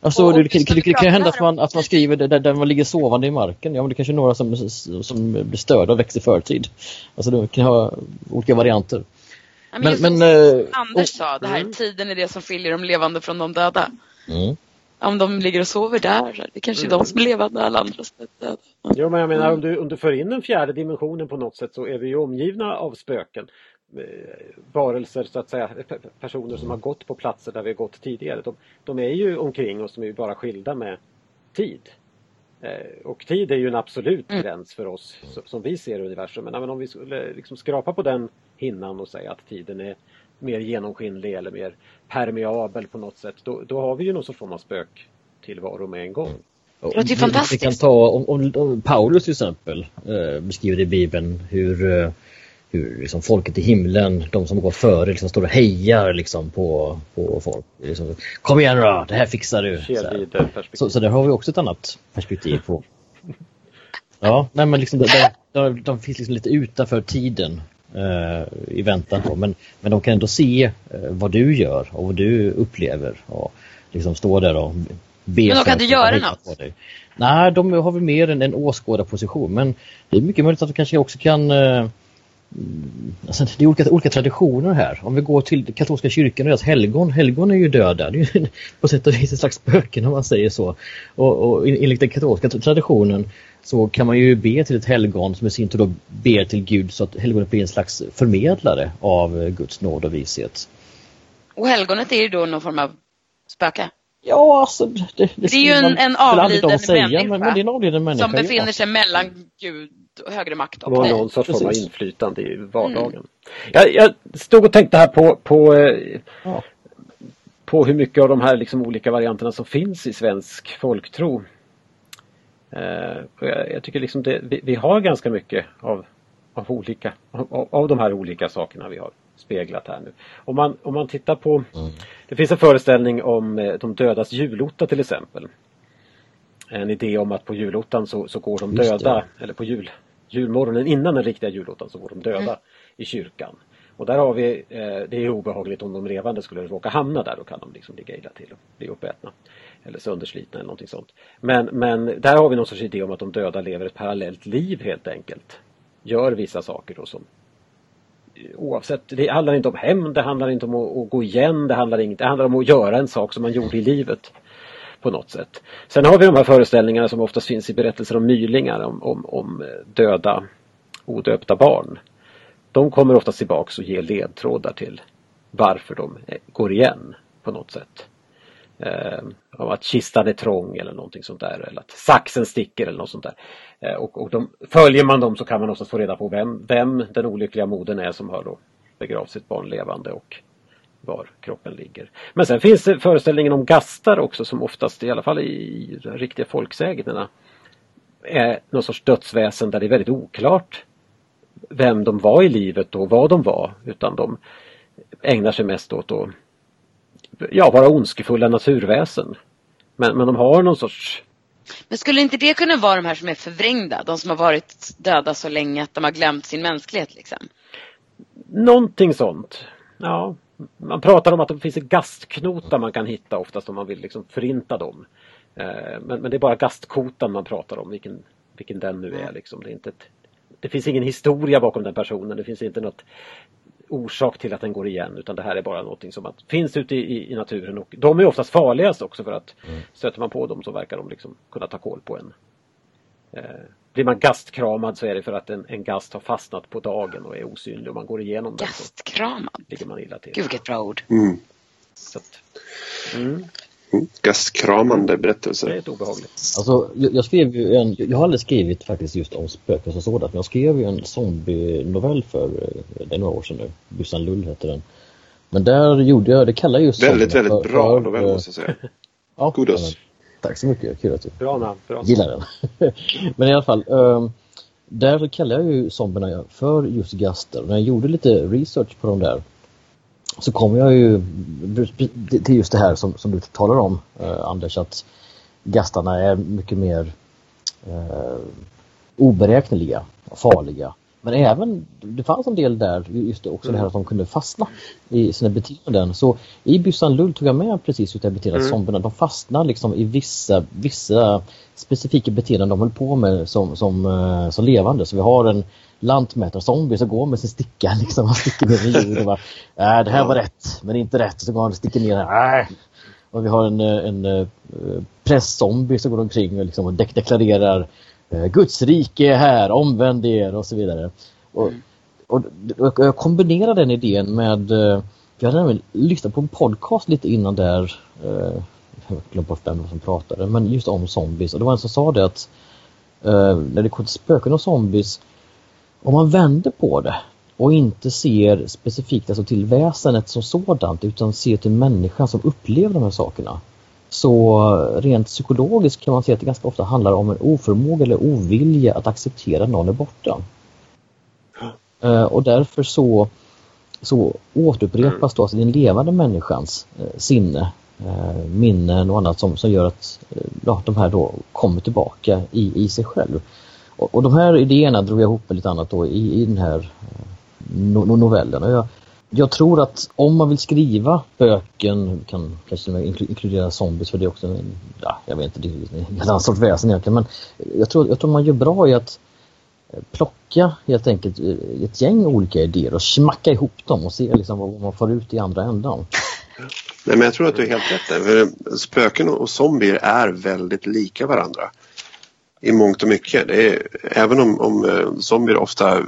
Alltså, Och- det, och det, det, det, vi kan ju hända att man, att man skriver det där, där man ligger sovande i marken. Ja, men det kanske är några som, som blir störda och växer i förtid. Alltså, det kan ha olika varianter. ja, Men, men, som eh, Anders och- sa, det här tiden är det som skiljer de levande från de döda. Mm. Om de ligger och sover där, det kanske är Mm. de som är levande, alla andra som är döda. Jo, men jag menar om du, om du för in den fjärde dimensionen på något sätt så är vi ju omgivna av spöken. Eh, Varelser så att säga, pe- personer som har gått på platser där vi har gått tidigare. De, de är ju omkring oss, de är ju bara skilda med tid. Eh, Och tid är ju en absolut Mm. gräns för oss som vi ser universum. Men, men om vi skulle liksom skrapa på den hinnan och säga att tiden är mer genomskinlig eller mer permeabel på något sätt. Då, då har vi ju någon sorts form av spöktillvaro med en gång. Och låter ju fantastiskt. Vi kan ta om, om, om Paulus till exempel eh, beskriver i Bibeln hur, eh, hur liksom folket i himlen, de som går före, liksom står och hejar liksom på, på folk. Liksom, Kom igen då, det här fixar du! Så, så, så där har vi också ett annat perspektiv på. Ja, nej men liksom, de, de, de finns liksom lite utanför tiden i väntan på. Men, men de kan ändå se eh, vad du gör och vad du upplever. Och liksom stå där och be Men de kan inte göra något? Nej, de har väl mer en, en åskådarposition. Men det är mycket möjligt att de kanske också kan eh, Mm, Alltså, det är olika, olika traditioner här. Om vi går till katolska kyrkan och deras helgon. Helgon är ju döda. Det är ju på sätt och vis ett slags spöken om man säger så. Och, och enligt den katolska traditionen så kan man ju be till ett helgon som i sin tur då ber till Gud så att helgonet blir en slags förmedlare av eh, Guds nåd och vishet. Och helgonet är ju då någon form av spöke. Ja, alltså det, det, Det är ju en- en avliden de säga, människa men, men det är en avliden människa. Som befinner ja. sig mellan Gud och högre makt Och dig. någon sorts form av inflytande i vardagen. Jag, jag stod och tänkte här på, på, eh, Ja. på hur mycket av de här liksom olika varianterna som finns i svensk folktro. Eh, jag, tycker liksom det, vi, vi har ganska mycket av, av, olika, av, av de här olika sakerna vi har speglat här nu. Om man, om man tittar på Mm. Det finns en föreställning om eh, de dödas julotta till exempel. En idé om att på julottan så, så går de döda, eller på jul, julmorgonen innan den riktiga julottan så går de döda i kyrkan. Och där har vi, eh, det är obehagligt om de levande skulle råka hamna där, då kan de liksom ligga illa till och bli uppätna. Eller sönderslitna eller någonting sånt. Men, men där har vi någon sorts idé om att de döda lever ett parallellt liv helt enkelt. Gör vissa saker då som eh, oavsett, det handlar inte om hämnd, det handlar inte om att, att gå igen, det handlar, inte, det handlar om att göra en sak som man gjorde i livet. På något sätt. Sen har vi de här föreställningarna som oftast finns i berättelser om mylingar, om, om, om eh, döda odöpta barn. De kommer oftast tillbaks och ger ledtrådar till varför de eh, går igen på något sätt. Eh, om att kistan är trång eller någonting sånt där eller att saxen sticker eller något sånt där. Eh, och och de, följer man dem så kan man oftast få reda på vem, vem den olyckliga modern är som har då begravt sitt barn levande och var kroppen ligger. Men sen finns det föreställningen om gastar också som oftast, i alla fall i de riktiga folksägnerna, är någon sorts dödsväsen där det är väldigt oklart vem de var i livet och vad de var utan de ägnar sig mest åt att ja, vara ondskefulla naturväsen. Men, men de har någon sorts Men skulle inte det kunna vara de här som är förvrängda? De som har varit döda så länge att de har glömt sin mänsklighet liksom? Någonting sånt. Ja, man pratar om att det finns gastknotar man kan hitta oftast om man vill liksom förinta dem. Eh, men, men det är bara gastkotan man pratar om, vilken, vilken den nu är. Liksom. Det, är inte ett, det finns ingen historia bakom den personen. Det finns inte något orsak till att den går igen utan det här är bara någonting som att, finns ute i, i naturen och de är oftast farligast också för att mm. stöter man på dem så verkar de liksom kunna ta koll på en. Eh, blir man gastkramad så är det för att en, en gast har fastnat på dagen och är osynlig och man går igenom den. Gastkramad? ligger man illa till. Gud vilket bra ord. Mm. Så att, mm. Mm. Gastkramande berättelser. Det är ett obehagligt. Alltså, jag, jag, skrev ju en, jag har aldrig skrivit faktiskt just om spöken som sådant, men jag skrev ju en zombie-novell för, eh, det är några år sedan nu, Bussan Lull heter den. Men där gjorde jag, det kallar just Väldigt, väldigt för, bra för, novell måste jag säga. Ja, Kudos. Tack så mycket, kul att du bra namn, bra. gillar den. men i alla fall, um, där kallar jag ju zombierna för just gaster. När jag gjorde lite research på de där så kommer jag ju till just det här som, som du talar om eh, Anders att gastarna är mycket mer eh, oberäkneliga och farliga. Men även, det fanns en del där, just det, också mm. det här att de kunde fastna i sina beteenden. Så i Byssan Lull tog jag med precis hur det beteende mm. zombierna, de fastnar liksom i vissa, vissa specifika beteenden de höll på med som, som, uh, som levande. Så vi har en lantmätarzombie som går med sin sticka liksom, han sticker ner jorden och bara, äh, det här var rätt, men inte rätt. Så går han och sticker ner, äh. Och vi har en, eh, en, en uh, presszombie som går omkring och, liksom, deklarerar Eh, Guds rike är här, omvänd er och så vidare. Och, mm. och, och jag kombinerar den idén med, eh, jag hade nämligen lyssnat på en podcast lite innan där, eh, jag glömde bort vem som pratade, men just om zombies. Och det var en som sa det att när det kommer till spöken och zombies, om man vänder på det och inte ser specifikt alltså till väsenet som sådant utan ser till människan som upplever de här sakerna så rent psykologiskt kan man säga att det ganska ofta handlar om en oförmåga eller ovilja att acceptera att någon är borta. Eh, och därför så, så återupprepas då alltså den levande människans eh, sinne, eh, minnen och annat som, som gör att ja, de här då kommer tillbaka i, i sig själv. Och, och de här idéerna drog jag ihop med lite annat då i, i den här no novellen. Och jag, jag tror att om man vill skriva böken, kan kanske inkludera zombies för det är också, ja, jag vet inte, det är en annan sorts väsen egentligen, men jag tror, jag tror man gör bra i att eh, plocka helt enkelt eh, ett gäng olika idéer och smacka ihop dem och se liksom vad man får ut i andra ändan. Nej, men jag tror att du är helt rätt där. Eh, spöken och zombier är väldigt lika varandra i mångt och mycket. Är, även om, om zombier ofta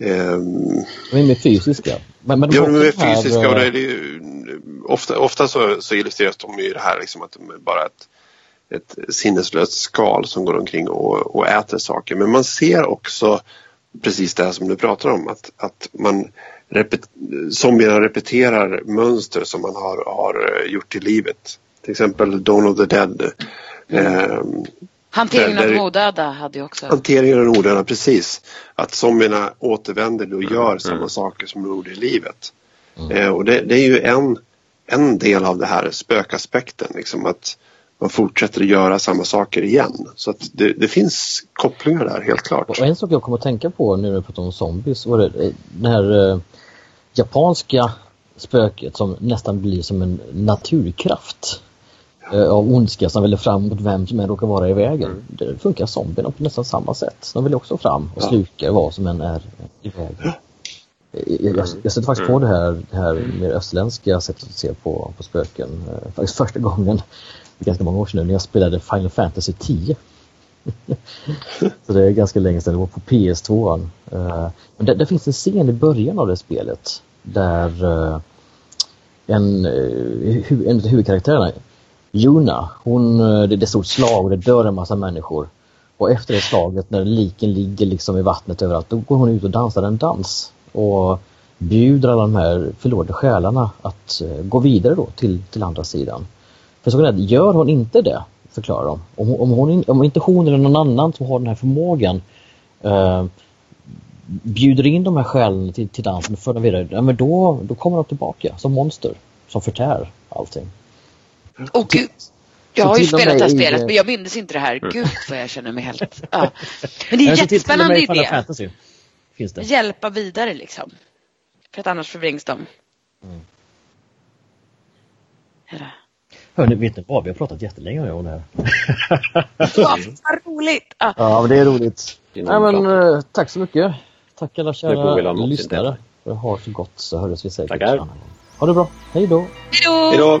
Um, de är mer fysiska. Men, men de ja, de är fysiska och det är, det ofta, ofta så, så illustreras de ju det här liksom att de är bara ett, ett sinneslöst skal som går omkring och, och äter saker. Men man ser också precis det här som du pratar om att, att man repet, zombierna repeterar mönster som man har, har gjort i livet. Till exempel Dawn of the Dead. Mm. Um, Hanteringen av de odöda hade ju också... Hanteringen av de odöda, precis. Att zombierna återvänder och gör mm. samma mm. saker som de gjorde i livet. Mm. Eh, och det, det, är ju en, en del av det här spökaspekten. Liksom att man fortsätter att göra samma saker igen. Så att det, det finns kopplingar där, helt klart. Och en sak jag kommer att tänka på nu när vi pratar om zombies var det, eh, det här eh, japanska spöket som nästan blir som en naturkraft av ondska som vill fram mot vem som än råkar vara i vägen. Mm. Det funkar zombierna på nästan samma sätt. De vill också fram och ja. vad som än är i vägen. Jag, jag, jag sätter faktiskt på det här, det här mer österländska sättet att se på, på spöken. Eh, faktiskt första gången, ganska många år sedan nu, när jag spelade Final Fantasy 10. Så det är ganska länge sedan, det var på PS2. Uh, men det, det, finns en scen i början av det spelet där en, en av huvudkaraktärerna Juna, hon, eh, det, det, är ett stort slag och det dör en massa människor. Och efter det slaget när liken ligger liksom i vattnet överallt, då går hon ut och dansar en dans. Och bjuder alla de här förlorade själarna att eh, gå vidare då till, till andra sidan. För så gör hon inte det, förklarar de. Om, om, hon, om inte hon eller någon annan som har den här förmågan eh, bjuder in de här själarna till, till dansen och för dem vidare, ja, men då, då kommer de tillbaka som monster som förtär allting. Åh gud. Jag har ju och spelat det här med i- spelet men jag minns inte det här. Gud vad jag känner mig helt... Ja. Men det är en och jättespännande idé. Fantasy finns det. Hjälpa vidare liksom. För att annars förvrängs de. Mm. Eller? Hörni, vet ni vad? Vi har pratat jättelänge om det här. Ja, vad roligt! Ja. Ja, men det är roligt. Innan Nej, men, eh, tack så mycket. Tack alla Det kära lyssnare. Det har så gott så hörs vi säkert. Tackar. Ha det bra. Hej då! Hej då!